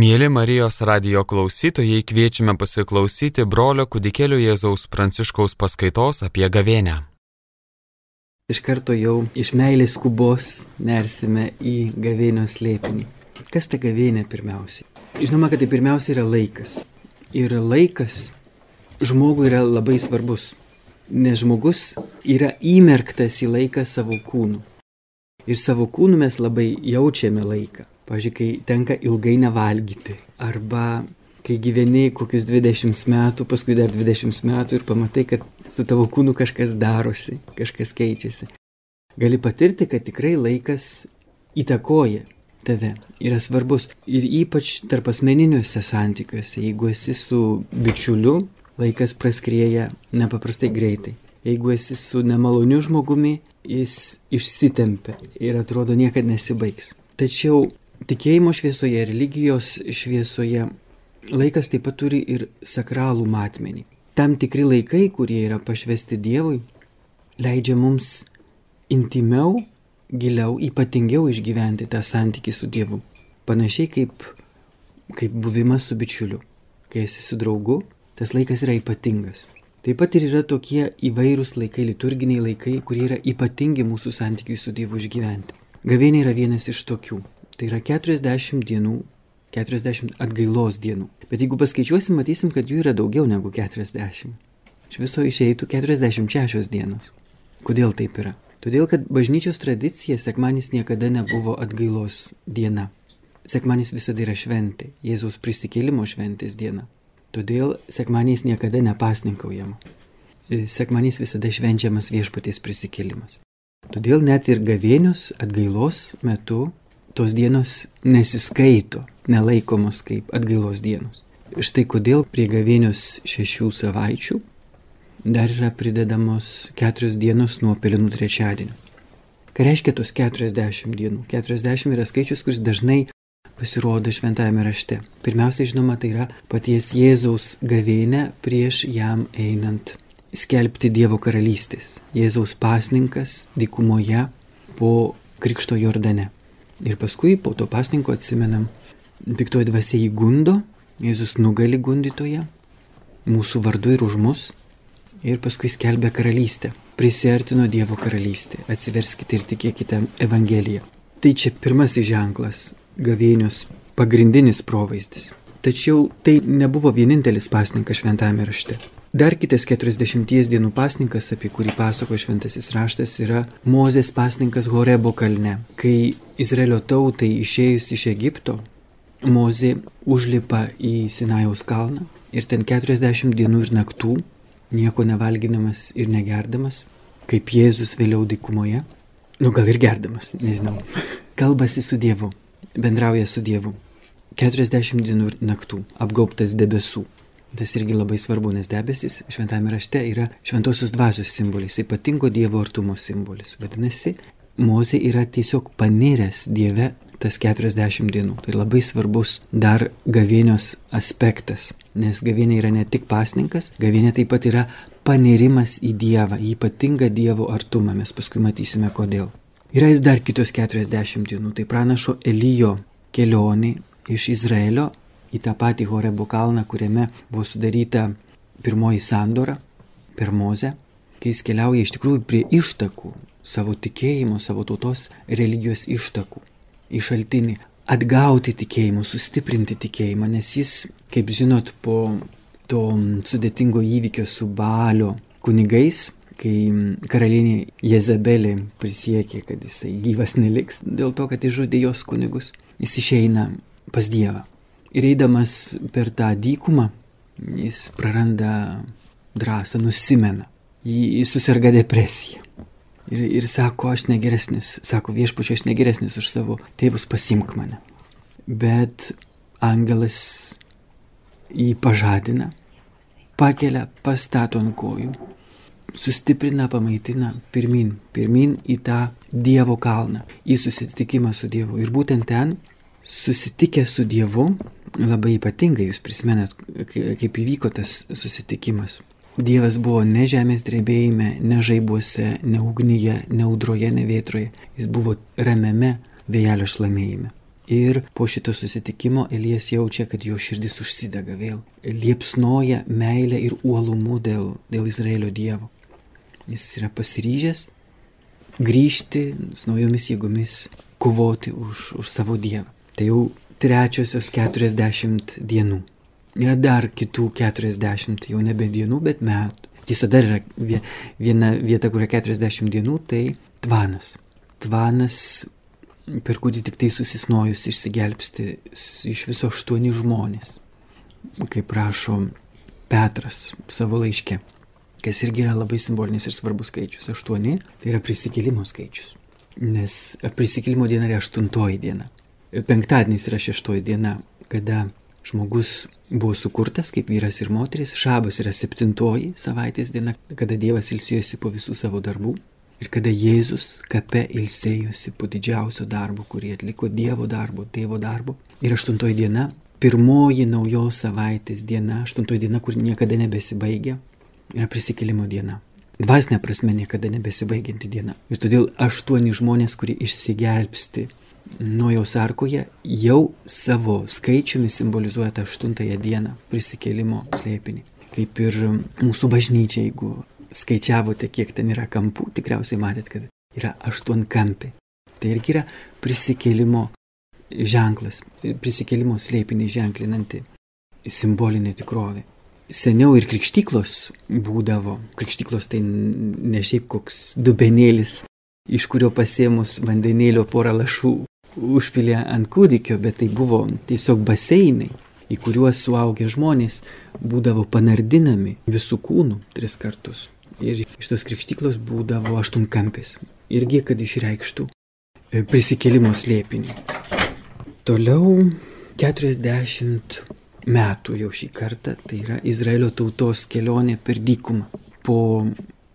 Mėly Marijos radio klausytojai, kviečiame pasiklausyti brolio kudikėlio Jėzaus Pranciškaus paskaitos apie gavėnę. Iš karto jau iš meilės kubos nersime į gavėnio slėpinį. Kas ta gavėnė pirmiausiai? Žinoma, kad tai pirmiausia yra laikas. Ir laikas žmogui yra labai svarbus, nes žmogus yra įmerktas į laiką savo kūnu. Ir savo kūnu mes labai jaučiame laiką. Pavyzdžiui, kai tenka ilgai nevalgyti. Arba kai gyveni kokius 20 metų, paskui dar 20 metų ir pamatai, kad su tavo kūnu kažkas darosi, kažkas keičiasi. Gali patirti, kad tikrai laikas įtakoja tave, yra svarbus. Ir ypač tarp asmeniniuose santykiuose, jeigu esi su bičiuliu, laikas praskrieja nepaprastai greitai. Jeigu esi su nemaloniu žmogumi, jis išsitempia ir atrodo niekada nesibaigs. Tačiau tikėjimo šviesoje, religijos šviesoje laikas taip pat turi ir sakralų matmenį. Tam tikri laikai, kurie yra pašvesti Dievui, leidžia mums intimiau, giliau, ypatingiau išgyventi tą santykį su Dievu. Panašiai kaip, kaip buvimas su bičiuliu. Kai esi su draugu, tas laikas yra ypatingas. Taip pat ir yra tokie įvairūs laikai, liturginiai laikai, kurie yra ypatingi mūsų santykiui su Dievu išgyventi. Gavėnė yra vienas iš tokių. Tai yra 40 dienų, 40 atgailos dienų. Bet jeigu paskaičiuosim, matysim, kad jų yra daugiau negu 40. Iš viso išeitų 46 dienos. Kodėl taip yra? Todėl, kad bažnyčios tradicija sekmanis niekada nebuvo atgailos diena. Sekmanis visada yra šventė, Jėzaus prisikėlimo šventės diena. Todėl sekmaniais niekada nepasninkaujama. Sekmanys visada švenčiamas viešpatės prisikėlimas. Todėl net ir gavėnios atgailos metu tos dienos nesiskaito, nelaikomos kaip atgailos dienos. Štai kodėl prie gavėnios šešių savaičių dar yra pridedamos keturios dienos nuo pelinų trečiadienio. Ką reiškia tos 40 dienų? 40 yra skaičius, kuris dažnai pasirodo šventajame rašte. Pirmiausia, žinoma, tai yra paties Jėzaus gavėnė prieš jam einant skelbti Dievo karalystės. Jėzaus pasninkas dykumoje po Krikšto Jordane. Ir paskui po to pasninko atsimenam, piktoji dvasia įgundo, Jėzus nugali gundytoje, mūsų vardu ir už mus, ir paskui skelbė karalystę. Prisartino Dievo karalystė. Atsiverskite ir tikėkite Evangeliją. Tai čia pirmasis ženklas gavėnios pagrindinis provaizdis. Tačiau tai nebuvo vienintelis pasninkas šventame rašte. Dar kitas 40 dienų pasninkas, apie kurį pasako šventasis raštas, yra Mozės pasninkas Horebo kalne. Kai Izraelio tautai išėjus iš Egipto, Mozė užlipa į Sinajaus kalną ir ten 40 dienų ir naktų, nieko nevalginamas ir negerdamas, kaip Jėzus vėliau dykumoje, nu gal ir gerdamas, nežinau, kalbasi su Dievu, bendrauja su Dievu. 40 dienų ir naktų, apgaubtas debesų. Tas irgi labai svarbu, nes debesis šventame rašte yra šventosios dvasios simbolis, ypatingo Dievo artumo simbolis. Vadinasi, Mozė yra tiesiog paniręs Dieve tas 40 dienų. Tai labai svarbus dar gavėnios aspektas, nes gavėnė yra ne tik pasninkas, gavėnė taip pat yra panirimas į Dievą, į ypatingą Dievo artumą. Mes paskui matysime kodėl. Yra ir dar kitos 40 dienų. Tai pranašo Elijo kelionė iš Izraelio į tą patį Horebo kalną, kuriame buvo sudaryta pirmoji sandora per Mozę, kai jis keliauja iš tikrųjų prie ištakų, savo tikėjimo, savo tautos religijos ištakų, į šaltinį, atgauti tikėjimą, sustiprinti tikėjimą, nes jis, kaip žinot, po to sudėtingo įvykio su Balio kunigais, kai karalienė Jezabelė prisiekė, kad jisai gyvas neliks dėl to, kad išžudė jos kunigus, jis išeina pas Dievą. Ir eidamas per tą dykumą, jis praranda drąsą, nusimena. Jis susirga depresija. Ir, ir sako, aš negeresnis, sako viešpučiu, aš negeresnis už savo tėvus, pasimk mane. Bet angelas jį pažadina, pakelia, pastato ant kojų, sustiprina, pamaitina pirmin, pirmin į tą Dievo kalną, į susitikimą su Dievu. Ir būtent ten, susitikę su Dievu, labai ypatingai, jūs prisimenat, kaip įvyko tas susitikimas. Dievas buvo ne žemės drebėjime, ne žaibuose, ne ugnyje, ne audroje, ne vėtroje, jis buvo ramiame vėjelio šlamėjime. Ir po šito susitikimo Elijas jaučia, kad jo širdis užsidega vėl. Liepsnoja meilė ir uolumu dėl, dėl Izraelio Dievo. Jis yra pasiryžęs grįžti su naujomis jėgomis, kovoti už, už savo Dievą. Tai jau trečiosios 40 dienų. Yra dar kitų 40, jau nebe dienų, bet metų. Tiesa, dar yra viena vieta, kur yra 40 dienų, tai tvanas. Tvanas per kurį tik tai susisnojus išsigelbsti iš viso aštuoni žmonės, kaip rašo Petras savo laiške, kas irgi yra labai simbolinis ir svarbus skaičius. Aštuoni tai yra prisikėlimo skaičius, nes prisikėlimo diena yra aštuntoji diena. Penktadienis yra šeštoji diena, kada žmogus buvo sukurtas kaip vyras ir moteris, šabas yra septintoji savaitės diena, kada Dievas ilsėjosi po visų savo darbų. Ir kada Jėzus kape ilsėjosi po didžiausio darbo, kurį atliko Dievo darbo, tėvo darbo. Ir aštuntoji diena, pirmoji naujos savaitės diena, aštuntoji diena, kur niekada nebesibaigia, yra prisikėlimo diena. Dvasinė prasme niekada nebesibaigianti diena. Ir todėl aštuoni žmonės, kurie išsigelbsti Nojaus arkoje, jau savo skaičiumi simbolizuoja tą aštuntąją dieną prisikėlimo slėpinį. Kaip ir mūsų bažnyčia, jeigu skaičiavote, kiek ten yra kampų, tikriausiai matėt, kad yra aštuonkampi. Tai irgi yra prisikėlimo ženklas, prisikėlimo slėpinį ženklinanti simbolinė tikrovė. Seniau ir krikštyklos būdavo, krikštyklos tai ne šiaip koks dubenėlis, iš kurio pasėmus vandenėlio porą lašų užpilė ant kūdikio, bet tai buvo tiesiog baseinai, į kuriuos suaugę žmonės būdavo panardinami visų kūnų tris kartus. Ir iš tos krikštyklos būdavo aštunkampis. Irgi, kad išreikštų e, prisikėlimo slėpinį. Toliau 40 metų jau šį kartą, tai yra Izraelio tautos kelionė per dykumą. Po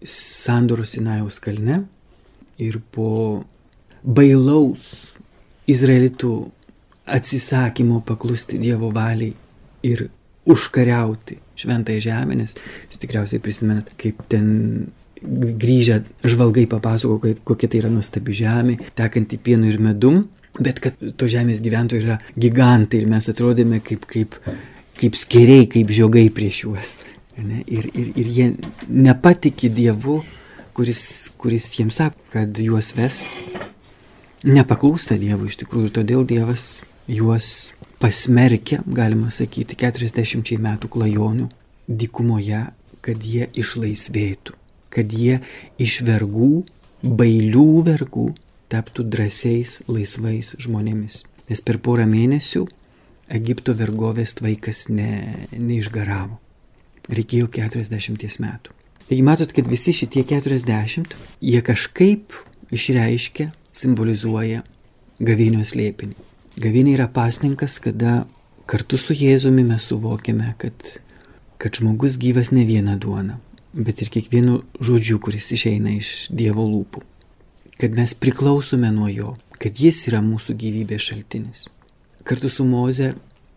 Sandoros Sinajaus kalne ir po bailaus Izraelitų atsisakymo paklusti Dievo valiai ir užkariauti šventąją žemę, nes jūs tikriausiai prisimenat, kaip ten grįžę žvalgai papasako, kokia tai yra nuostabi žemė, tekanti pienu ir medum, bet kad to žemės gyventojai yra gigantai ir mes atrodėme kaip, kaip, kaip skeriai, kaip žiogai prieš juos. Ir, ir, ir jie nepatikė Dievu, kuris, kuris jiems sako, kad juos ves. Nepaklūsta Dievui iš tikrųjų ir todėl Dievas juos pasmerkia, galima sakyti, 40 metų klajonių dykumoje, kad jie išlaisvėtų, kad jie iš vergų, bailių vergų taptų drąsiais, laisvais žmonėmis. Nes per porą mėnesių Egipto vergovės tvaikas ne, neišgaravo. Reikėjo 40 metų. Taigi matot, kad visi šitie 40, jie kažkaip išreiškia, simbolizuoja gavinios lėpinį. Gavinė yra pasninkas, kada kartu su Jėzumi mes suvokiame, kad, kad žmogus gyvas ne vieną duoną, bet ir kiekvienu žodžiu, kuris išeina iš Dievo lūpų. Kad mes priklausome nuo Jo, kad Jis yra mūsų gyvybės šaltinis. Kartu su Moze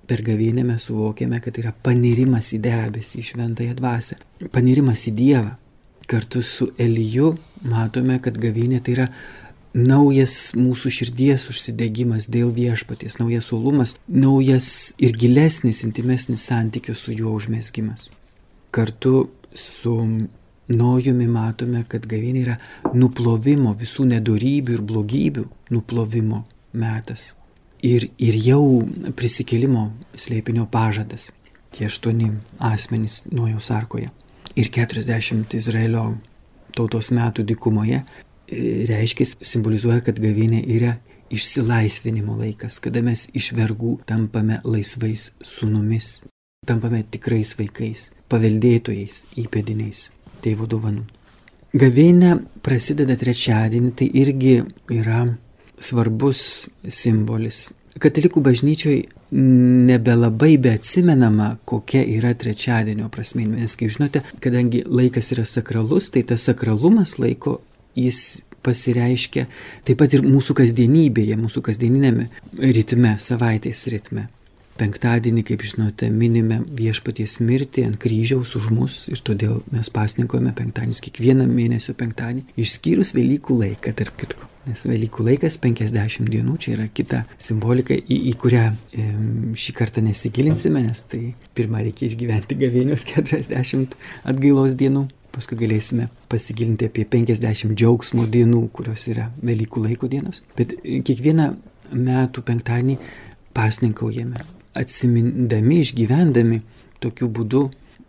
per gavinę mes suvokiame, kad tai yra panirimas į debesį, į šventąją dvasę, panirimas į Dievą. Kartu su Eliju matome, kad gavinė tai yra naujas mūsų širdies užsidegimas dėl viešpaties, naujas uolumas, naujas ir gilesnis, intimesnis santykio su juo užmėsgymas. Kartu su Nojumi matome, kad gavinė yra nuplovimo visų nedorybių ir blogybių nuplovimo metas. Ir, ir jau prisikėlimo slėpinio pažadas. Tie aštuoni asmenys Nojaus arkoje. Ir 40 Izraelio tautos metų dikumoje reiškia, simbolizuoja, kad gavinė yra išsilaisvinimo laikas, kada mes iš vergų tampame laisvais sunumis, tampame tikrais vaikais, paveldėtojais, įpėdiniais, tėvo dovanų. Gavėnė prasideda trečiadienį, tai irgi yra svarbus simbolis. Katalikų bažnyčioj nebelabai beatsimenama, kokia yra trečiadienio prasme. Nes, kaip žinote, kadangi laikas yra sakralus, tai tas sakralumas laiko jis pasireiškia taip pat ir mūsų kasdienybėje, mūsų kasdieninėme ritme, savaitės ritme. Penktadienį, kaip žinote, minime viešpaties mirtį ant kryžiaus už mus ir todėl mes pasninkojame penktadienį, kiekvieną mėnesio penktadienį, išskyrus Velykų laiką, tarp kitko. Nes Velykų laikas 50 dienų, čia yra kita simbolika, į, į kurią e, šį kartą nesigilinsime, nes tai pirmą reikia išgyventi gavėnios 40 atgailos dienų, paskui galėsime pasigilinti apie 50 džiaugsmo dienų, kurios yra Velykų laiko dienos. Bet kiekvieną metų penktadienį pasninkaujame, atsimindami, išgyvendami tokiu būdu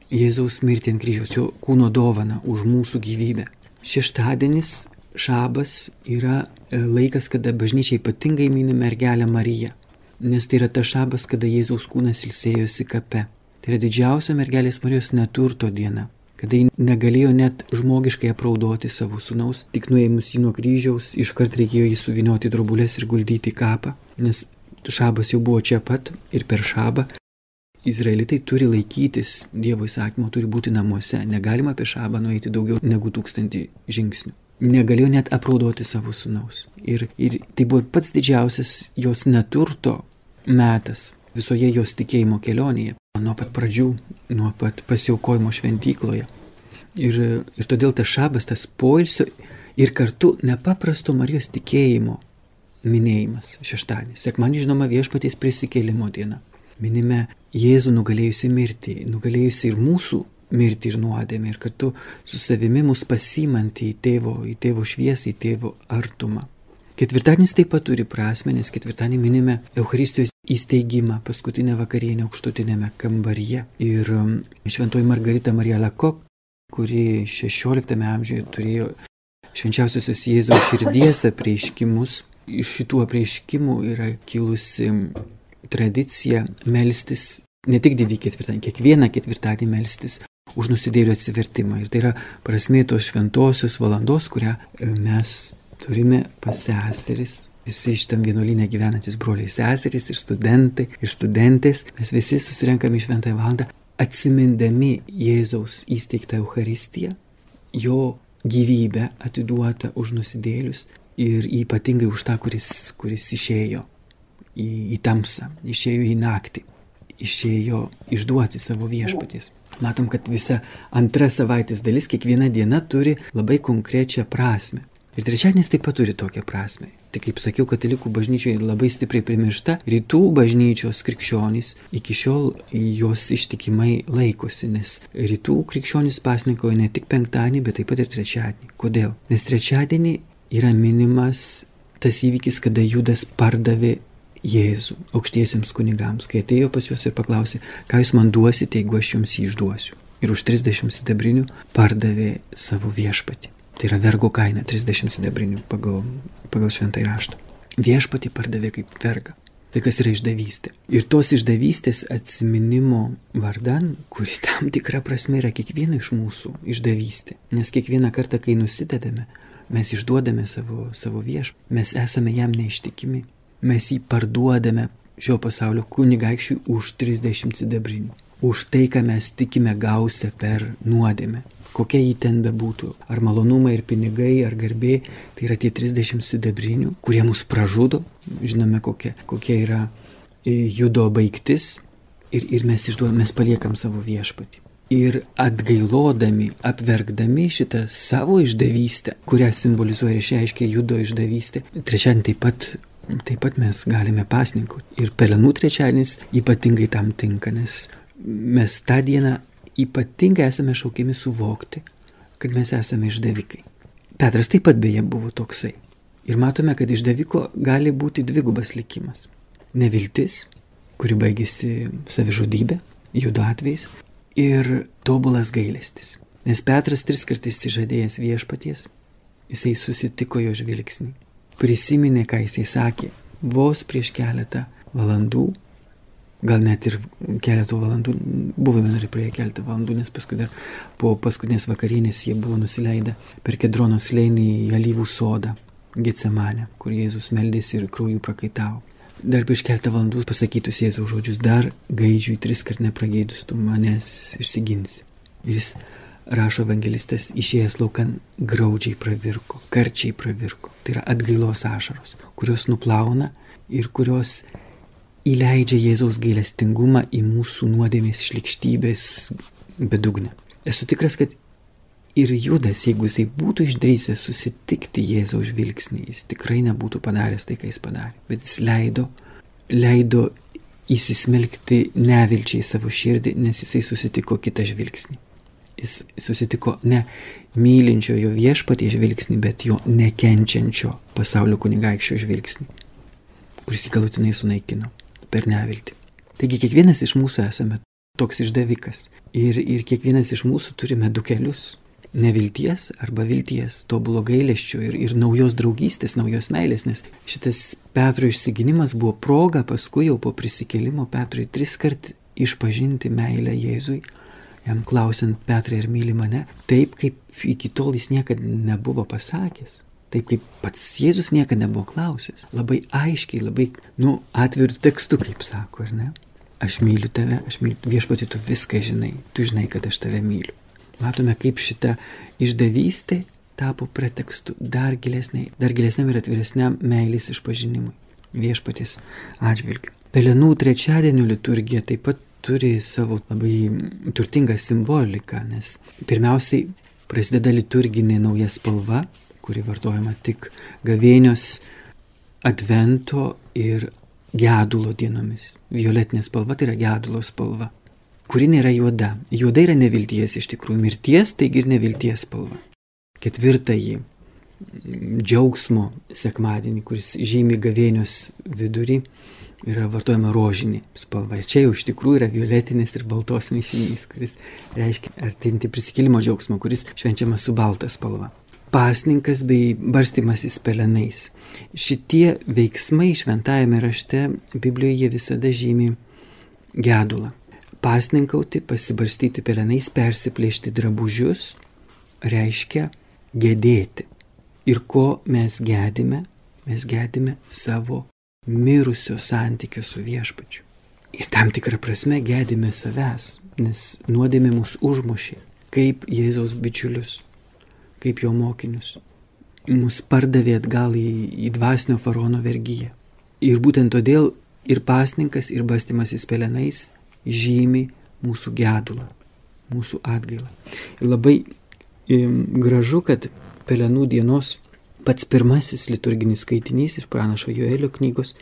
Jėzaus mirtį ant kryžiaus, jo kūno dovana už mūsų gyvybę. Šeštadienis šabas yra e, laikas, kada bažnyčia ypatingai mini mergelę Mariją, nes tai yra ta šabas, kada Jėzaus kūnas ilsėjosi kape. Tai yra didžiausia mergelės Marijos neturto diena, kada ji negalėjo net žmogiškai apraudoti savo sunaus, tik nuėmus jį nuo kryžiaus, iškart reikėjo jį suvinioti drobulės ir guldyti į kapą, nes šabas jau buvo čia pat ir per šabą Izraelitai turi laikytis Dievo įsakymo, turi būti namuose, negalima apie šabą nueiti daugiau negu tūkstantį žingsnių negalėjo net apraudoti savo sunaus. Ir, ir tai buvo pats didžiausias jos neturto metas visoje jos tikėjimo kelionėje, nuo pat pradžių, nuo pat pasiaukojimo šventykloje. Ir, ir todėl tas šabas, tas poilsio ir kartu nepaprasto Marijos tikėjimo minėjimas šeštadienis. Sekmanį žinoma viešpaties prisikėlimo diena. Minime Jėzų nugalėjusi mirtį, nugalėjusi ir mūsų mirtį ir nuodėmę ir kartu su savimi mus pasimanti į tėvo, į tėvo šviesą, į tėvo artumą. Ketvirtadienis taip pat turi prasme, nes ketvirtadienį minime Euharistijos įsteigimą paskutinę vakarienę aukštutinėme kambaryje. Ir um, šventoji Margarita Marija Lakok, kuri 16 amžiuje turėjo švenčiausiosios Jėzaus širdies apreiškimus, iš šitų apreiškimų yra kilusi tradicija melstis ne tik didį ketvirtadienį, kiekvieną ketvirtadienį melstis už nusidėlių atsivertimą. Ir tai yra prasmė tos šventosios valandos, kurią e, mes turime pas seseris. Visi šitam vienuolinė gyvenantis broliai seserys ir studentai ir studentės, mes visi susirenkame į šventąją valandą, atsimindami Jėzaus įsteigtą Euharistiją, jo gyvybę atiduotą už nusidėlius ir ypatingai už tą, kuris, kuris išėjo į, į tamsą, išėjo į naktį, išėjo išduoti savo viešpaties. Matom, kad visa antra savaitės dalis, kiekviena diena turi labai konkrečią prasme. Ir trečiadienis taip pat turi tokią prasme. Tai kaip sakiau, katalikų bažnyčioje labai stipriai primiršta, rytų bažnyčios krikščionys iki šiol jos ištikimai laikosi, nes rytų krikščionys pasnikoja ne tik penktadienį, bet taip pat ir trečiadienį. Kodėl? Nes trečiadienį yra minimas tas įvykis, kada Judas pardavė Jėzų aukštiesiems kunigams, kai atėjo pas juos ir paklausė, ką jūs man duosite, jeigu aš jums jį išduosiu. Ir už 30 sidabrinių pardavė savo viešpatį. Tai yra vergo kaina 30 sidabrinių pagal, pagal šventą raštą. Viešpatį pardavė kaip vergą. Tai kas yra išdavystė. Ir tos išdavystės atsiminimo vardan, kuri tam tikra prasme yra kiekviena iš mūsų išdavystė. Nes kiekvieną kartą, kai nusidedame, mes išduodame savo, savo viešpatį, mes esame jam neištikimi mes jį parduodame šio pasaulio kunigaikščiui už 30 sidabrinių. Už tai, ką mes tikime gausia per nuodėmę. Kokia jį ten bebūtų. Ar malonumai, ir pinigai, ar garbė. Tai yra tie 30 sidabrinių, kurie mus pražudo. Žinome, kokia, kokia yra e, judo baigtis. Ir, ir mes išduodame, mes paliekam savo viešpatį. Ir atgailodami, apverkdami šitą savo išdavystę, kurią simbolizuoja ir išreiškia judo išdavystė, trečiadienį taip pat taip pat mes galime pasninkauti. Ir pelenų trečiadienis ypatingai tam tinka, nes mes tą dieną ypatingai esame šaukiami suvokti, kad mes esame išdavikai. Petras taip pat beje buvo toksai. Ir matome, kad išdaviko gali būti dvigubas likimas. Neviltis, kuri baigėsi savižudybė, judo atvejais, ir tobulas gailestis. Nes Petras tris kartus įsižadėjęs viešpaties, jisai susitiko jo žvilgsnį prisiminė, ką jisai sakė vos prieš keletą valandų, gal net ir keletą valandų, buvome dar prie keletą valandų, nes paskui dar po paskutinės vakarienės jie buvo nusileidę per Kedrono slėnį į Alyvų sodą, Getsemanę, kur Jėzus meldėsi ir krauju prakaitavo. Dar prieš keletą valandų pasakytus Jėzaus žodžius, dar gaidžiui tris kart neprageidus, tu manęs išsiginsi. Ir jis rašo evangelistas, išėjęs laukan graudžiai pravirko, karčiai pravirko. Tai yra atgailos ašaros, kurios nuplauna ir kurios įleidžia Jėzaus gailestingumą į mūsų nuodėmės šlikštybės bedugnę. Esu tikras, kad ir Judas, jeigu jisai būtų išdrysęs susitikti Jėzaus žvilgsnį, jis tikrai nebūtų padaręs tai, ką jis padarė. Bet jis leido, leido įsismelkti nevilčiai savo širdį, nes jisai susitiko kitą žvilgsnį. Jis susitiko ne mylinčiojo viešpatie žvilgsnį, bet jo nekenčiančio pasaulio kunigaikščio žvilgsnį, kuris jį galutinai sunaikino per neviltį. Taigi kiekvienas iš mūsų esame toks išdavikas. Ir, ir kiekvienas iš mūsų turime du kelius nevilties arba vilties, tobulo gailesčio ir, ir naujos draugystės, naujos meilės, nes šitas Petro išsiginimas buvo proga paskui jau po prisikėlimo Petrui tris kart išpažinti meilę Jėzui, jam klausiant Petrai ar myli mane, taip kaip iki tol jis niekada nebuvo pasakęs. Taip kaip pats Jėzus niekada nebuvo klausęs. Labai aiškiai, labai, nu, atvirų tekstų, kaip sako, ar ne? Aš myliu tave, aš myliu viešpatį, tu viską žinai, tu žinai, kad aš tave myliu. Matome, kaip šita išdavystė tapo pretekstu dar, gilesniai, dar gilesniam ir atviresniam meilės išpažinimui viešpatys atžvilgiu. Pelenų trečiadienio liturgija taip pat turi savo labai turtingą simboliką, nes pirmiausiai prasideda liturginė nauja spalva, kuri vartojama tik gavėnios advento ir gedulo dienomis. Violetinė spalva tai yra gedulo spalva kuri nėra juoda. Juoda yra nevilties iš tikrųjų, mirties taigi ir nevilties spalva. Ketvirtąjį džiaugsmo sekmadienį, kuris žymi gavėnios vidurį, yra vartojama rožinė spalva. Ir čia jau iš tikrųjų yra violetinis ir baltos mišinys, kuris reiškia artinti prisikėlimo džiaugsmo, kuris švenčiamas su balta spalva. Pasninkas bei barstimasis pelenais. Šitie veiksmai šventajame rašte Biblijoje visada žymi gedulą pasninkauti, pasibarstyti pelenais, persiplėšti drabužius, reiškia gedėti. Ir ko mes gedime? Mes gedime savo mirusio santykio su viešpačiu. Ir tam tikrą prasme gedime savęs, nes nuodėmė mus užmušė, kaip Jėzaus bičiulius, kaip jo mokinius. Mus pardavė atgal į, į dvasinio farono vergyją. Ir būtent todėl ir pasninkas, ir bastimasis pelenais žymi mūsų gedulą, mūsų atgailą. Ir labai gražu, kad Pelenų dienos pats pirmasis liturginis skaitinys iš pranašo Joelio knygos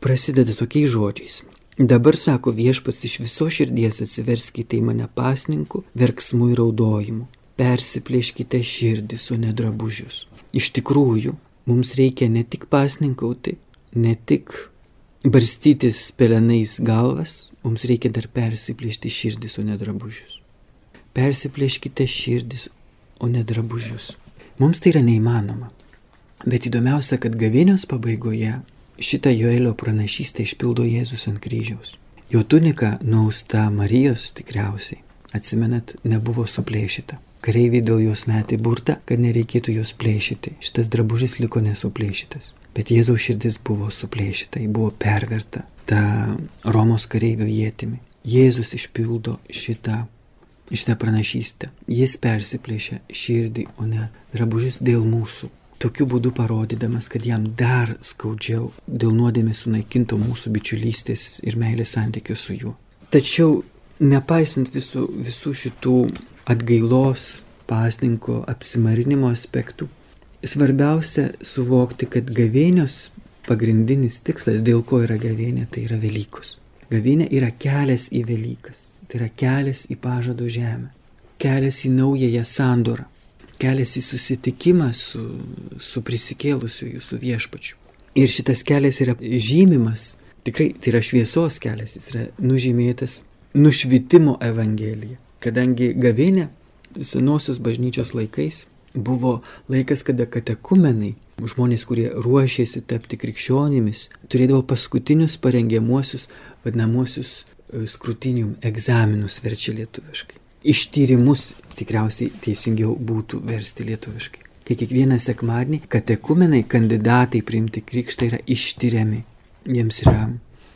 prasideda tokiais žodžiais. Dabar sako viešpats iš viso širdies atsiverskite į mane pasninku, verksmu ir raudojimu. Persiplėškite širdis, o ne drabužius. Iš tikrųjų, mums reikia ne tik pasninkauti, ne tik barstytis pelenais galvas, mums reikia dar persiplėšti širdis, o ne drabužius. Persiplėškite širdis, o ne drabužius. Mums tai yra neįmanoma. Bet įdomiausia, kad gavėnios pabaigoje šitą Joelio pranašystę išpildo Jėzus ant kryžiaus. Jo tunika nausta Marijos tikriausiai, atsimenat, nebuvo suplėšyta. Kareiviai dėl jos metė burtą, kad nereikėtų jos plėšyti. Šitas drabužis liko nesuplėšytas. Bet Jėzaus širdis buvo suplėšyta, ji buvo perverta tą Romos kareivio jėtimi. Jėzus išpildo šitą, šitą pranašystę. Jis persiplėšia širdį, o ne drabužis dėl mūsų. Tokiu būdu parodydamas, kad jam dar skaudžiau dėl nuodėmės sunaikinto mūsų bičiulystės ir meilės santykių su juo. Tačiau nepaisant visų, visų šitų atgailos, pasninko, apsimarinimo aspektų. Svarbiausia suvokti, kad gavėnios pagrindinis tikslas, dėl ko yra gavėnė, tai yra Velykos. Gavėnė yra kelias į Velykas, tai yra kelias į pažado žemę, kelias į naująją sandorą, kelias į susitikimą su, su prisikėlusiu jūsų viešpačiu. Ir šitas kelias yra žymimas, tikrai tai yra šviesos kelias, jis yra nužymėtas nušvitimo evangelija kadangi gavėnė senosios bažnyčios laikais buvo laikas, kada katekumenai, žmonės, kurie ruošėsi tapti krikščionimis, turėdavo paskutinius parengiamuosius, vadinamosius e, skrutinium egzaminus verčia lietuviškai. Ištyrimus tikriausiai teisingiau būtų versti lietuviškai. Kai kiekvieną sekmadienį katekumenai, kandidatai priimti krikštą yra ištyriami. Jiems yra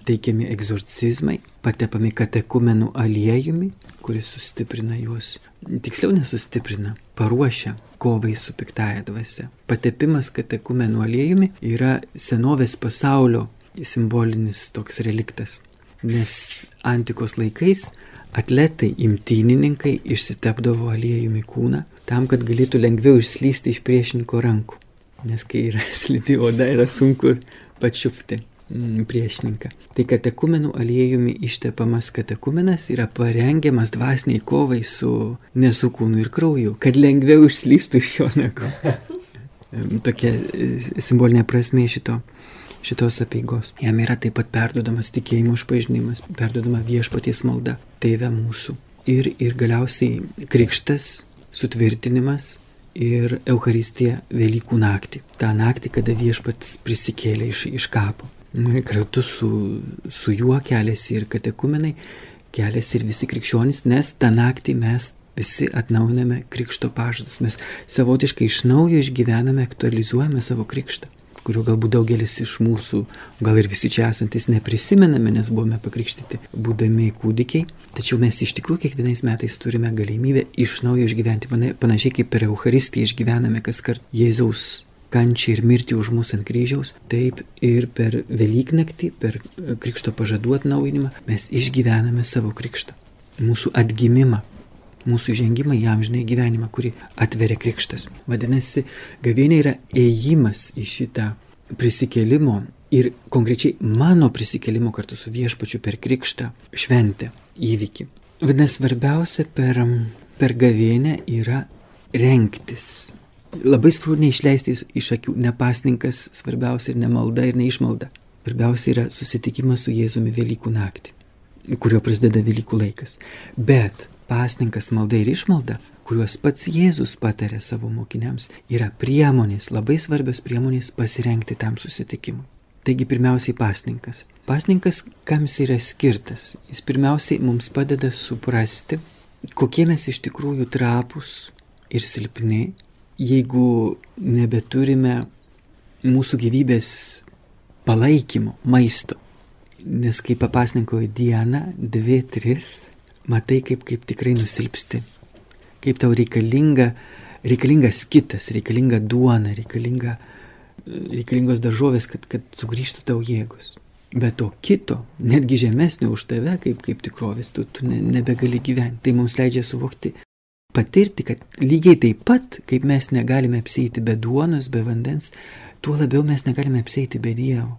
teikiami egzorcizmai, patepami katekumenų aliejumi, kuris sustiprina juos, tiksliau nesustiprina, paruošia kovai su piktaja dvasia. Patepimas katekumenų aliejumi yra senovės pasaulio simbolinis toks reliktas. Nes antikos laikais atletai, imtynininkai išsitepdavo aliejumi kūną tam, kad galėtų lengviau išslysti iš priešininko rankų. Nes kai yra slidi oda, yra sunku pačiupti priešininką. Tai katekumenų aliejumi ištepamas katekumenas yra parengiamas dvasiniai kovai su nesukūnu ir krauju, kad lengviau išslystų iš jo nago. Tokia e, simbolinė prasme šito šitos apieigos. Jam yra taip pat perdodamas tikėjimo išpažinimas, perdodama viešpaties malda, tėve mūsų. Ir, ir galiausiai krikštas, sutvirtinimas ir Euharistija Velykų naktį. Ta naktį, kada viešpats prisikėlė iš, iš kapo. Kartu su, su juo keliasi ir katekumenai, keliasi ir visi krikščionys, nes tą naktį mes visi atnaujiname krikšto pažadus. Mes savotiškai iš naujo išgyvename, aktualizuojame savo krikštą kurių galbūt daugelis iš mūsų, gal ir visi čia esantis neprisimename, nes buvome pakrikštyti būdami kūdikiai. Tačiau mes iš tikrųjų kiekvienais metais turime galimybę iš naujo išgyventi, panašiai kaip per Euharistiją išgyvename kas kart Jėzaus kančią ir mirtį už mus ant kryžiaus, taip ir per Velyknaktį, per Krikšto pažadų atnaujinimą mes išgyvename savo Krikštą, mūsų atgimimą, mūsų žengimą į amžinai gyvenimą, kurį atveria krikštas. Vadinasi, gavėnė yra ėjimas į šitą prisikėlimo ir konkrečiai mano prisikėlimo kartu su viešpačiu per krikštą šventę įvykį. Vadinasi, svarbiausia per, per gavėnę yra renktis. Labai svarbu neišleisti iš akių nepasninkas, svarbiausia ir ne malda ir neišmalda. Svarbiausia yra susitikimas su Jėzumi Velykų naktį, kurio prasideda Velykų laikas. Bet pasninkas, malda ir išmalda, kuriuos pats Jėzus patarė savo mokiniams, yra priemonės, labai svarbios priemonės pasirengti tam susitikimui. Taigi pirmiausiai pasninkas. Pasninkas, kam jis yra skirtas? Jis pirmiausiai mums padeda suprasti, kokie mes iš tikrųjų trapus ir silpni, jeigu nebeturime mūsų gyvybės palaikymo, maisto. Nes kai papasninkoji diena, dvi, tris, matai, kaip, kaip tikrai nusilpsti, kaip tau reikalinga, reikalingas kitas, reikalinga duona, reikalinga, reikalingos daržovės, kad, kad sugrįžtų tau jėgos. Bet to kito, netgi žemesnio už tave, kaip, kaip tikrovės, tu, tu ne, nebegali gyventi. Tai mums leidžia suvokti, patirti, kad lygiai taip pat, kaip mes negalime apsėti be duonos, be vandens, tuo labiau mes negalime apsėti be Dievo.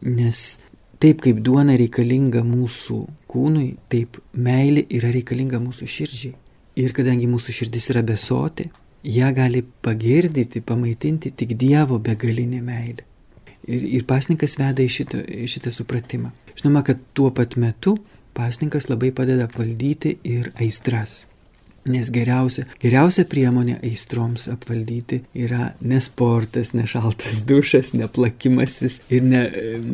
Nes Taip kaip duona reikalinga mūsų kūnui, taip meilė yra reikalinga mūsų širdžiai. Ir kadangi mūsų širdis yra besoti, ją gali pagirdyti, pamaitinti tik Dievo begalinė meilė. Ir, ir pasninkas veda į šitą, į šitą supratimą. Žinoma, kad tuo pat metu pasninkas labai padeda apvaldyti ir aistras. Nes geriausia, geriausia priemonė aistroms apvaldyti yra ne sportas, ne šaltas dušas, ne plakimasis ir ne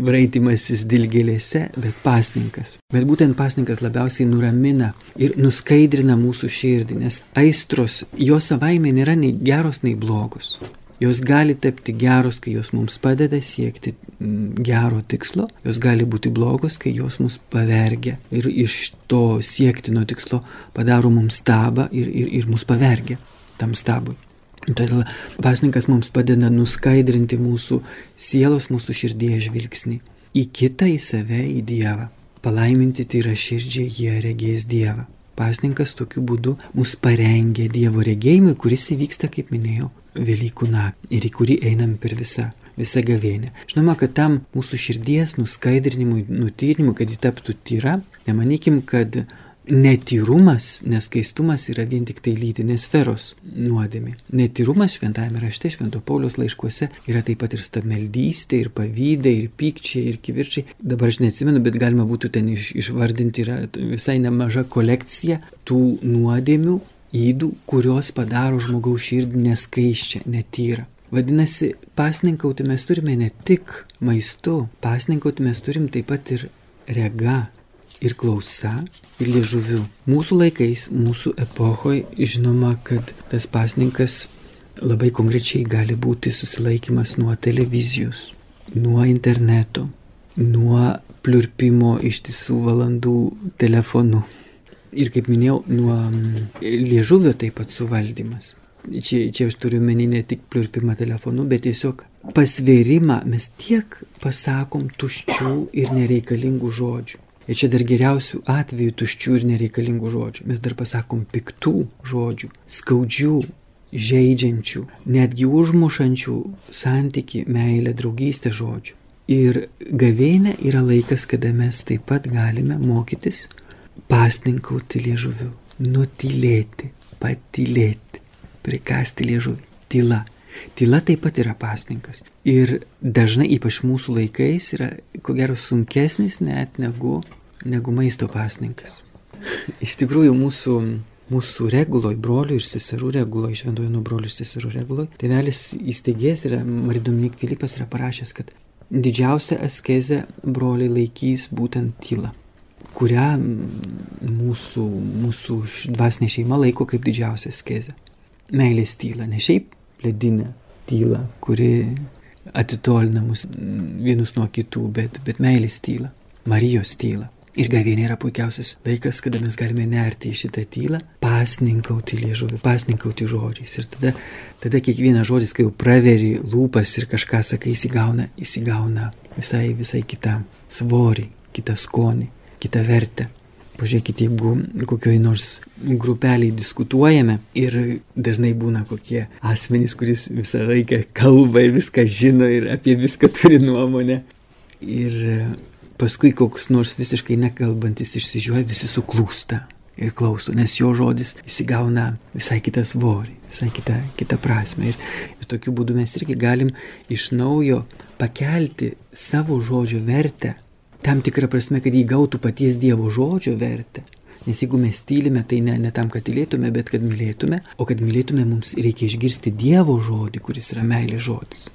braitimasis dilgėlėse, bet pasninkas. Bet būtent pasninkas labiausiai nuramina ir nuskaidrina mūsų širdį, nes aistros jo savaime nėra nei geros, nei blogos. Jos gali tapti geros, kai jos mums padeda siekti mm, gero tikslo, jos gali būti blogos, kai jos mus pavergia ir iš to siektino tikslo padaro mums stabą ir, ir, ir mus pavergia tam stabui. Todėl pasninkas mums padeda nuskaidrinti mūsų sielos, mūsų širdies žvilgsnį į kitą, į save, į Dievą. Palaiminti tai yra širdžiai, jie regės Dievą. Pasninkas tokiu būdu mus parengia Dievo regėjimui, kuris įvyksta, kaip minėjau, Velykų naktį ir į kurį einam per visą, visą gavėnę. Žinoma, kad tam mūsų širdies nuskaidrinimui, nutyrinimui, kad ji taptų tyra, nemanykim, kad netyrumas, neskaistumas yra vien tik tai lytinės sferos nuodėmė. Netyrumas šventajame rašte, švento Paulius laiškuose yra taip pat ir stabmeldystė, ir pavydė, ir pykčiai, ir kivirčiai. Dabar aš neatsimenu, bet galima būtų ten iš, išvardinti, yra visai nemaža kolekcija tų nuodėmių, įdų, kurios padaro žmogaus širdį neskaiščią, netyrą. Vadinasi, pasninkauti mes turime ne tik maistu, pasninkauti mes turim taip pat ir rega, ir klausa, ir liežuviu. Mūsų laikais, mūsų epochoje žinoma, kad tas pasninkas labai konkrečiai gali būti susilaikimas nuo televizijos, nuo interneto, nuo pliurpimo ištisų valandų telefonu ir, kaip minėjau, nuo mm, liežuvio taip pat suvaldymas. Čia, čia aš turiu menį ne tik pliurpimą telefonu, bet tiesiog pasvėrimą mes tiek pasakom tuščių ir nereikalingų žodžių. Ir čia dar geriausių atvejų tuščių ir nereikalingų žodžių. Mes dar pasakom piktų žodžių, skaudžių, žaidžiančių, netgi užmušančių santyki, meilę, draugystę žodžių. Ir gavėnė yra laikas, kada mes taip pat galime mokytis pasninkauti liežuviu, nutylėti, patylėti, prikasti liežuvį. Tyla. Tyla taip pat yra pasninkas. Ir dažnai, ypač mūsų laikais, yra ko gero sunkesnis net negu, negu maisto pasninkas. Iš tikrųjų, mūsų, mūsų reguloj, brolių ir seserų reguloj, šventojo nuo brolių ir seserų reguloj, tėvelis įsteigės yra, Maridominik Filipas yra parašęs, kad didžiausia askezė broliai laikys būtent tylą kurią mūsų, mūsų dvasinė šeima laiko kaip didžiausią skezę. Meilės tyla, ne šiaip ledinę tylą, kuri atitolina mus vienus nuo kitų, bet, bet meilės tyla, Marijos tyla. Ir gavėnė yra puikiausias laikas, kada mes galime nerti į šitą tylą, pasninkauti liežuvį, pasninkauti žodžiais. Ir tada, tada kiekvienas žodis, kai jau praveri lūpas ir kažką sakai, įsigauna, įsigauna visai, visai kitą svorį, kitą skonį kitą vertę. Pažiūrėkite, jeigu kokioj nors grupeliai diskutuojame ir dažnai būna kokie asmenys, kuris visą laiką kalba ir viską žino ir apie viską turi nuomonę. Ir paskui koks nors visiškai nekalbantis išsižiūrė, visi suklūsta ir klauso, nes jo žodis įsigauna visai kitą svorį, visai kitą, kitą prasme. Ir, ir tokiu būdu mes irgi galim iš naujo pakelti savo žodžio vertę tam tikrą prasme, kad įgautų paties Dievo žodžio vertę. Nes jeigu mes tylime, tai ne, ne tam, kad tylėtume, bet kad mylėtume, o kad mylėtume, mums reikia išgirsti Dievo žodį, kuris yra meilės žodis.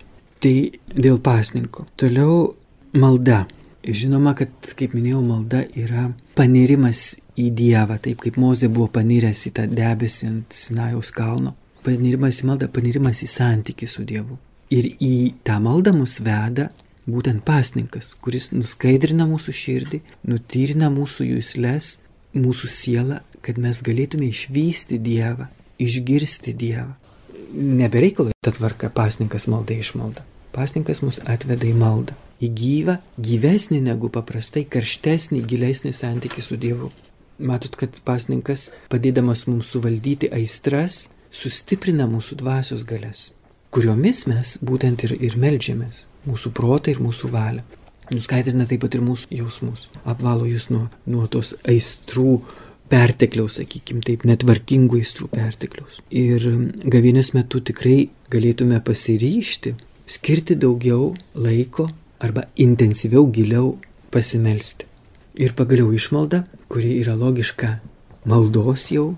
Tai dėl pasninko. Toliau malda. Žinoma, kad, kaip minėjau, malda yra panirimas į Dievą, taip kaip Mozė buvo paniręs į tą debesį ant Sinajaus kalno. Panirimas į maldą, panirimas į santykių su Dievu. Ir į tą maldą mus veda būtent pasninkas, kuris nuskaidrina mūsų širdį, nutyrina mūsų jūslės, mūsų sielą, kad mes galėtume išvysti Dievą, išgirsti Dievą. Nebereikalo ta tvarka pasninkas malda išmalda. Pasninkas mus atveda į maldą, į gyvą, gyvesnį negu paprastai, karštesnį, gilesnį santykį su Dievu. Matot, kad pasninkas, padėdamas mums suvaldyti aistras, sustiprina mūsų dvasios galės, kuriomis mes būtent ir, ir melžiamės mūsų protą ir mūsų valią. Nuskaidrina taip pat ir mūsų jausmus. Apvalo jūs nuo, nuo tos aistrų pertekliaus, sakykime, taip netvarkingų aistrų pertekliaus. Ir gavienės metu tikrai galėtume pasiryšti, skirti daugiau laiko arba intensyviau, giliau pasimelsti. Ir pagaliau išmalda, kuri yra logiška maldos jau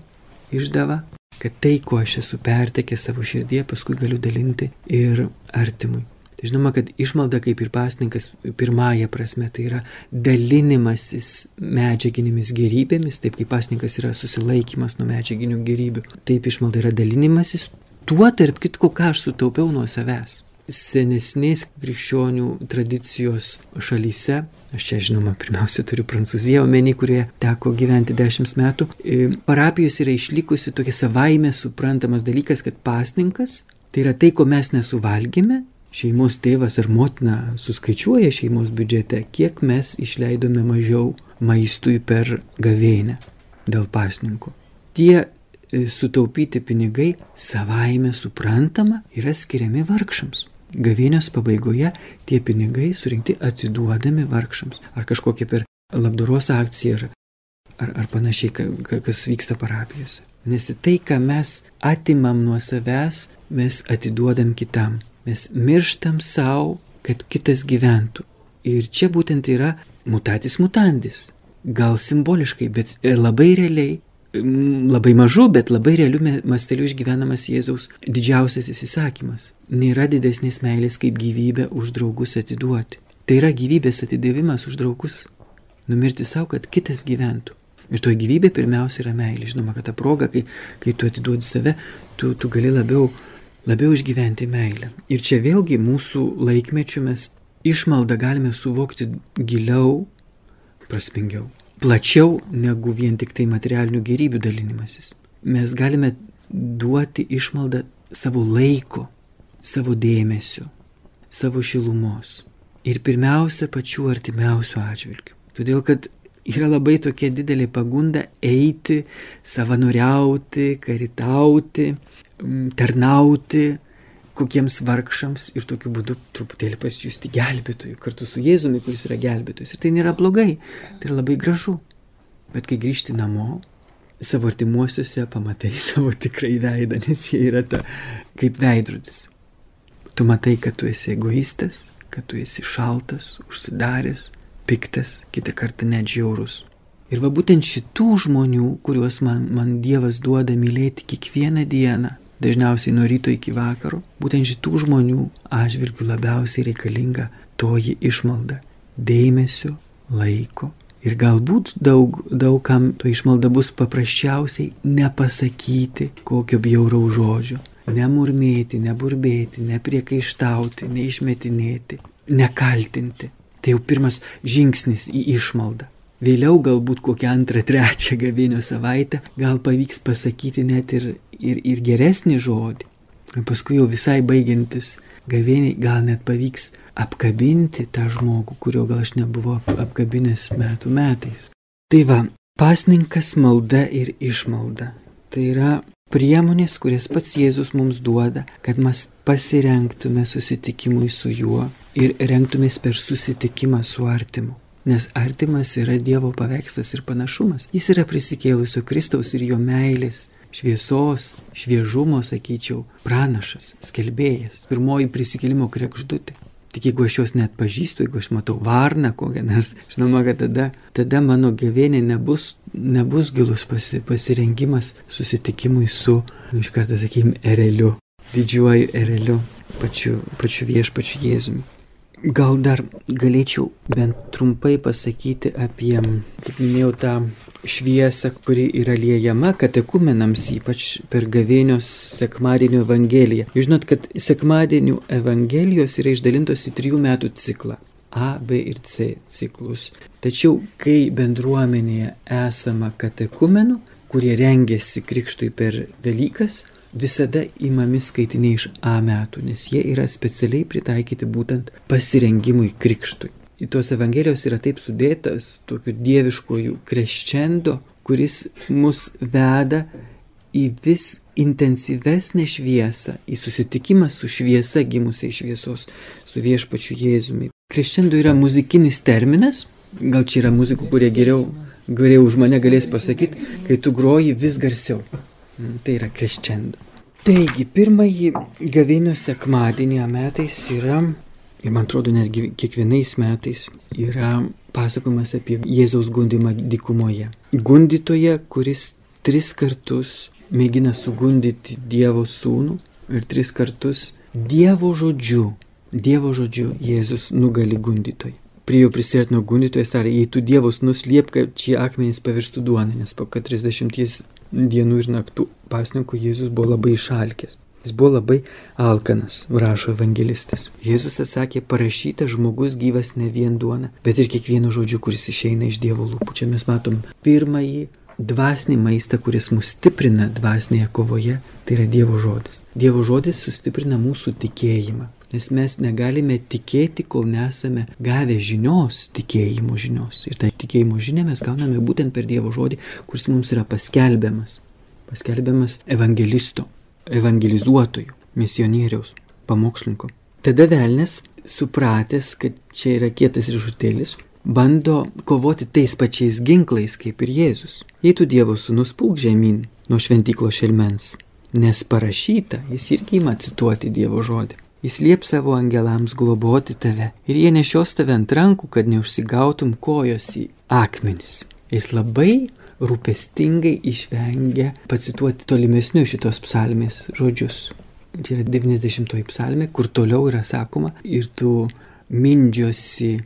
išdava, kad tai, kuo aš esu pertekęs savo širdie, paskui galiu dalinti ir artimui. Žinoma, kad išmalda kaip ir pasninkas pirmąją prasme tai yra dalinimasis medžiaginėmis gerybėmis, taip kaip pasninkas yra susilaikimas nuo medžiaginių gerybių, taip išmalda yra dalinimasis tuo tarp kitko, ką aš sutaupiau nuo savęs. Senesnės krikščionių tradicijos šalyse, aš čia žinoma pirmiausia turiu Prancūziją omeny, kurie teko gyventi dešimt metų, e, parapijos yra išlikusi tokia savaime suprantamas dalykas, kad pasninkas tai yra tai, ko mes nesuvalgėme šeimos tėvas ar motina suskaičiuoja šeimos biudžete, kiek mes išleidome mažiau maistui per gavėnę dėl pasninko. Tie e, sutaupyti pinigai savaime suprantama yra skiriami vargšams. Gavėnios pabaigoje tie pinigai surinkti atsiduodami vargšams. Ar kažkokia per labdaros akciją, ar, ar, ar panašiai, kas vyksta parapijose. Nes tai, ką mes atimam nuo savęs, mes atiduodam kitam. Mes mirštam savo, kad kitas gyventų. Ir čia būtent yra mutatis mutandis. Gal simboliškai, bet ir labai realiai, labai mažu, bet labai realiu masteliu išgyvenamas Jėzaus didžiausias įsisakymas. Nėra didesnės meilės kaip gyvybę už draugus atiduoti. Tai yra gyvybės atidavimas už draugus. Numirti savo, kad kitas gyventų. Ir to gyvybė pirmiausia yra meilė. Žinoma, kad ta proga, kai, kai tu atiduodi save, tu, tu gali labiau labiau išgyventi meilę. Ir čia vėlgi mūsų laikmečių mes išmaldą galime suvokti giliau, prasmingiau, plačiau negu vien tik tai materialinių gerybių dalinimasis. Mes galime duoti išmaldą savo laiko, savo dėmesio, savo šilumos. Ir pirmiausia, pačių artimiausių atžvilgių. Todėl, kad yra labai tokia didelė pagunda eiti, savanoriauti, karitauti, tarnauti kokiems vargšams ir tokiu būdu truputėlį pasijusti gelbėtojų kartu su Jėzumi, kuris yra gelbėtojas. Ir tai nėra blogai, tai yra labai gražu. Bet kai grįžti namo, savo artimuosiuose pamatai savo tikrai veidą, nes jie yra ta kaip veidrodis. Tu matai, kad tu esi egoistas, kad tu esi šaltas, užsidaręs, piktas, kitą kartą net žiaurus. Ir va būtent šitų žmonių, kuriuos man, man Dievas duoda mylėti kiekvieną dieną, dažniausiai nuo ryto iki vakaro, būtent šitų žmonių atžvilgių labiausiai reikalinga toji išmalda - dėmesio, laiko. Ir galbūt daug, daugam to išmalda bus paprasčiausiai nepasakyti kokio bjauraus žodžio. Nemurmėti, neburbėti, nepriekaištauti, neišmetinėti, nekaltinti. Tai jau pirmas žingsnis į išmaldą. Vėliau galbūt kokią antrą, trečią gavėnio savaitę gal pavyks pasakyti net ir, ir, ir geresnį žodį. Paskui jau visai baigiantis gavėniai gal net pavyks apkabinti tą žmogų, kurio gal aš nebuvau apkabinęs metų metais. Tai va, pasninkas malda ir išmalda. Tai yra priemonės, kurias pats Jėzus mums duoda, kad mes pasirenktume susitikimui su juo ir renktumės per susitikimą su artimu. Nes artimas yra Dievo paveikslas ir panašumas. Jis yra prisikėlusio Kristaus ir jo meilės, šviesos, šviežumo, sakyčiau, pranašas, skelbėjas, pirmoji prisikėlimo krekždutė. Tik jeigu aš jos net pažįstu, jeigu aš matau varną kokią nors, žinoma, kad tada, tada mano gyvenė nebus, nebus gilus pasi, pasirengimas susitikimui su, nu, iš karto sakykime, ereliu, didžiuoju ereliu, pačiu, pačiu viešpačiu Jėzumi. Gal dar galėčiau bent trumpai pasakyti apie, kaip minėjau, tą šviesą, kuri yra liejama katekumenams, ypač per gavėnios sekmadienio evangeliją. Jūs žinot, kad sekmadienio evangelijos yra išdalintos į trijų metų ciklą. A, B ir C ciklus. Tačiau, kai bendruomenėje esama katekumenų, kurie rengiasi krikštui per Velykas, visada įmami skaitiniai iš A metų, nes jie yra specialiai pritaikyti būtent pasirengimui krikštui. Į tos evangelijos yra taip sudėtas tokiu dieviškojų kreščendo, kuris mus veda į vis intensyvesnę šviesą, į susitikimą su šviesa gimusiai šviesos, su viešpačiu Jėzumi. Kreščendo yra muzikinis terminas, gal čia yra muzikų, kurie geriau, geriau už mane galės pasakyti, kai tu groji vis garsiau. Mm, tai yra kreščendo. Taigi, pirmąjį gavėnio sekmadienį metais yra, ir man atrodo netgi kiekvienais metais, yra pasakojimas apie Jėzaus gundimą dykumoje. Gundytoje, kuris tris kartus mėgina sugundyti Dievo sūnų ir tris kartus Dievo žodžiu, Dievo žodžiu Jėzus nugali gundytojai. Prie jo prisirtino gundytojas tarė, jei tu Dievus nuslėp, kad šie akmenys pavirstų duonę, nes po 40 dienų ir naktų pasninkų Jėzus buvo labai išalkęs. Jis buvo labai alkanas, rašo evangelistas. Jėzus atsakė, parašyta žmogus gyvas ne vien duona, bet ir kiekvienu žodžiu, kuris išeina iš Dievo lūpų. Čia mes matom pirmąjį dvasinį maistą, kuris mus stiprina dvasinėje kovoje, tai yra Dievo žodis. Dievo žodis sustiprina mūsų tikėjimą. Nes mes negalime tikėti, kol nesame gavę žinios, tikėjimo žinios. Ir tą tikėjimo žinią mes gauname būtent per Dievo žodį, kuris mums yra paskelbiamas. Paskelbiamas evangelisto, evangelizuotojų, misionieriaus, pamokslininko. Tada velnės, supratęs, kad čia yra kietas riešutėlis, bando kovoti tais pačiais ginklais kaip ir Jėzus. Jei tu Dievo sūnus pulk žemyn nuo šventyklo šelmens, nes parašyta, jis irgi ima cituoti Dievo žodį. Jis liep savo angelams globoti tave ir jie nešios tave ant rankų, kad neužsigautum kojos į akmenis. Jis labai rūpestingai išvengia pacituoti tolimesnius šitos psalmės žodžius. Čia yra 90 psalmė, kur toliau yra sakoma ir tu mindžiosi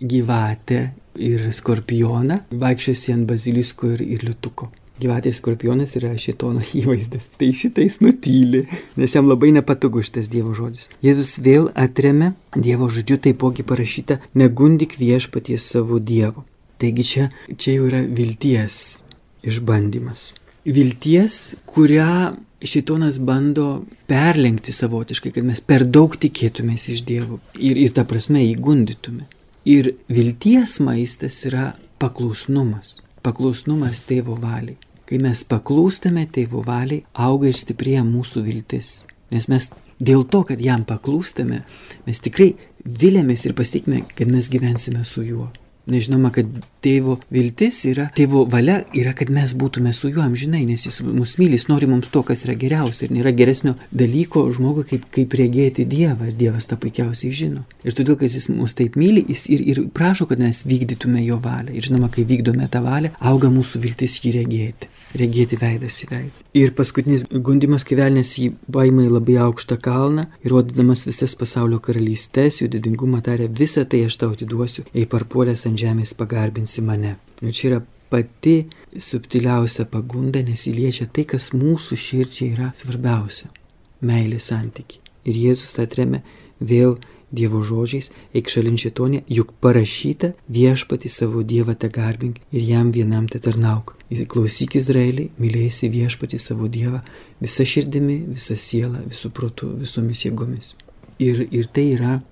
gyvatę ir skorpioną, vaikščiosi ant bazilisko ir, ir liutuko. Gyvatės skorpionas yra šitono įvaizdas. Tai šitais nutyli, nes jam labai nepatogu šitas Dievo žodis. Jėzus vėl atremia Dievo žodžiu taipogi parašyta, negundik viešpaties savo Dievo. Taigi čia, čia jau yra vilties išbandymas. Vilties, kurią šitonas bando perlenkti savotiškai, kad mes per daug tikėtumės iš Dievo ir, ir ta prasme įgundytume. Ir vilties maistas yra paklusnumas. Paklusnumas tėvo valiai. Kai mes paklūstame tėvo valiai, auga ir stiprėja mūsų viltis. Nes mes dėl to, kad jam paklūstame, mes tikrai vilėmės ir pasitikime, kad mes gyvensime su juo. Nežinoma, kad tėvo viltis yra, tėvo valia yra, kad mes būtume su juo amžinai, nes jis mus myli, jis nori mums to, kas yra geriausia. Ir nėra geresnio dalyko žmogui, kaip, kaip regėti Dievą. Ir Dievas tą puikiausiai žino. Ir todėl, kad jis mus taip myli, jis ir, ir prašo, kad mes vykdytume jo valią. Ir žinoma, kai vykdome tą valią, auga mūsų viltis jį regėti regėti veidas į veidą. Ir paskutinis gundimas, kai velnės jį baimai labai aukštą kalną, įrodydamas visas pasaulio karalystės, jų didingumą tarė, visą tai aš tau atiduosiu, jei parpuolęs ant žemės pagarbinsi mane. Ir čia yra pati subtiliausia pagunda, nes įliečia tai, kas mūsų širdžiai yra svarbiausia - meilė santyki. Ir Jėzus atremė vėl Dievo žodžiais, eik šalin šitonė, juk parašyta viešpati savo Dievą te garbink ir jam vienam te tarnauk. Įsiklausyk Izraelį, mylėsi viešpati savo Dievą visą širdimi, visą sielą, visų protų, visomis jėgomis. Ir, ir tai yra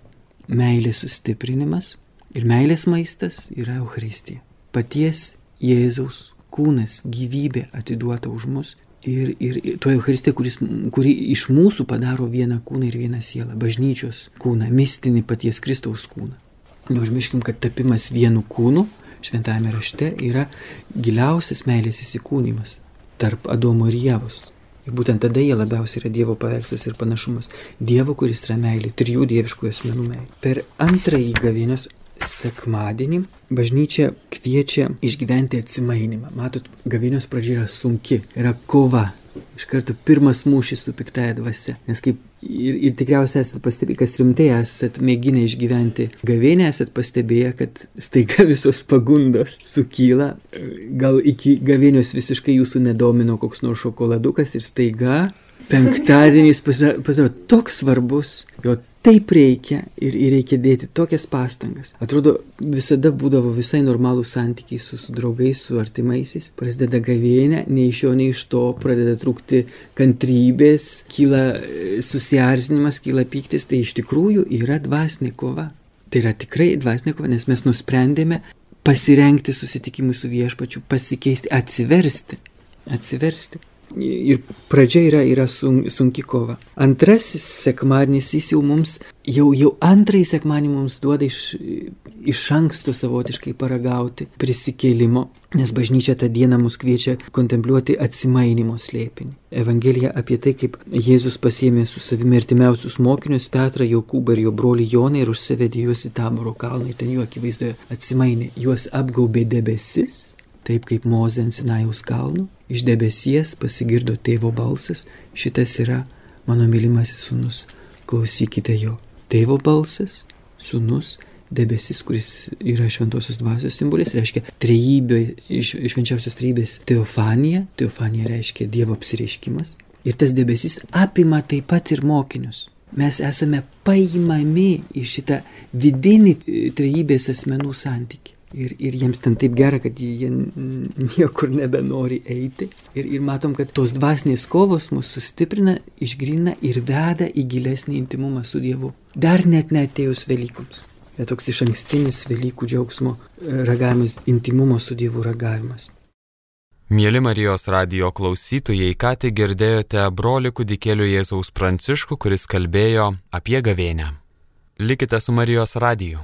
meilės sustiprinimas ir meilės maistas yra Euharistija. Paties Jėzaus kūnas, gyvybė atiduota už mus ir, ir, ir to Euharistija, kuris, kuri iš mūsų padaro vieną kūną ir vieną sielą, bažnyčios kūną, mistinį paties Kristaus kūną. Neužmirškim, kad tapimas vienu kūnu šventame rašte yra giliausias meilės įsikūnymas tarp Adomo ir Jėvos. Ir būtent tada jie labiausiai yra Dievo paveikslas ir panašumas. Dievo, kuris yra meilė, trijų dieviškų asmenų meilė. Per antrąjį gavėnios sekmadienį bažnyčia kviečia išgyventi atsimainimą. Matot, gavėnios pradžia yra sunki, yra kova. Iš karto pirmas mūšis su piktaja dvasia. Nes kaip ir, ir tikriausiai esate pastebėję, kas rimtai esate mėginę išgyventi gavėnę, esate pastebėję, kad staiga visos pagundos sukyla. Gal iki gavėnios visiškai jūsų nedomino koks nors šokoladukas ir staiga penktadienis pasidaro toks svarbus, jo taip reikia ir, ir reikia dėti tokias pastangas. Atrodo, visada būdavo visai normalų santykiai su, su draugais, su artimaisiais. Prasideda gavėnė, nei iš jo, nei iš to pradeda trūkti kantrybės, kyla e, susierzinimas, kyla pyktis. Tai iš tikrųjų yra dvasinė kova. Tai yra tikrai dvasinė kova, nes mes nusprendėme pasirengti susitikimui su viešpačiu, pasikeisti, atsiversti. Atsiversti. Ir pradžia yra, yra sun, sunki kova. Antrasis sekmadienis jis jau mums, jau, jau antrąjį sekmadienį mums duoda iš, iš anksto savotiškai paragauti prisikėlimo, nes bažnyčia tą dieną mus kviečia kontempliuoti atsimainimo slėpinį. Evangelija apie tai, kaip Jėzus pasėmė su savimi artimiausius mokinius Petrą, Jokūbą ir jo brolį Joną ir užsivedė juos į taboro kalną, ten jų akivaizdoje atsimainė, juos apgaubė debesis, taip kaip Mozė ant Sinajaus kalno Iš debesies pasigirdo tėvo balsas, šitas yra mano mylimasis sunus, klausykite jo. Tėvo balsas, sunus, debesis, kuris yra šventosios dvasios simbolis, reiškia trejybė, švenčiausios trejybės teofanija, teofanija reiškia Dievo apsireiškimas. Ir tas debesis apima taip pat ir mokinius. Mes esame paimami į šitą vidinį trejybės asmenų santyki. Ir, ir jiems ten taip gera, kad jie niekur nebenori eiti. Ir, ir matom, kad tos dvasinės kovos mus sustiprina, išgrina ir veda į gilesnį intimumą su Dievu. Dar net neatėjus Velykoms. Tai toks iš ankstinis Velykų džiaugsmo e, ragavimas, intimumo su Dievu ragavimas. Mėly Marijos radio klausytojai, ką tik girdėjote broli kudikėlių Jėzaus Pranciškų, kuris kalbėjo apie gavėnę. Likite su Marijos radiju.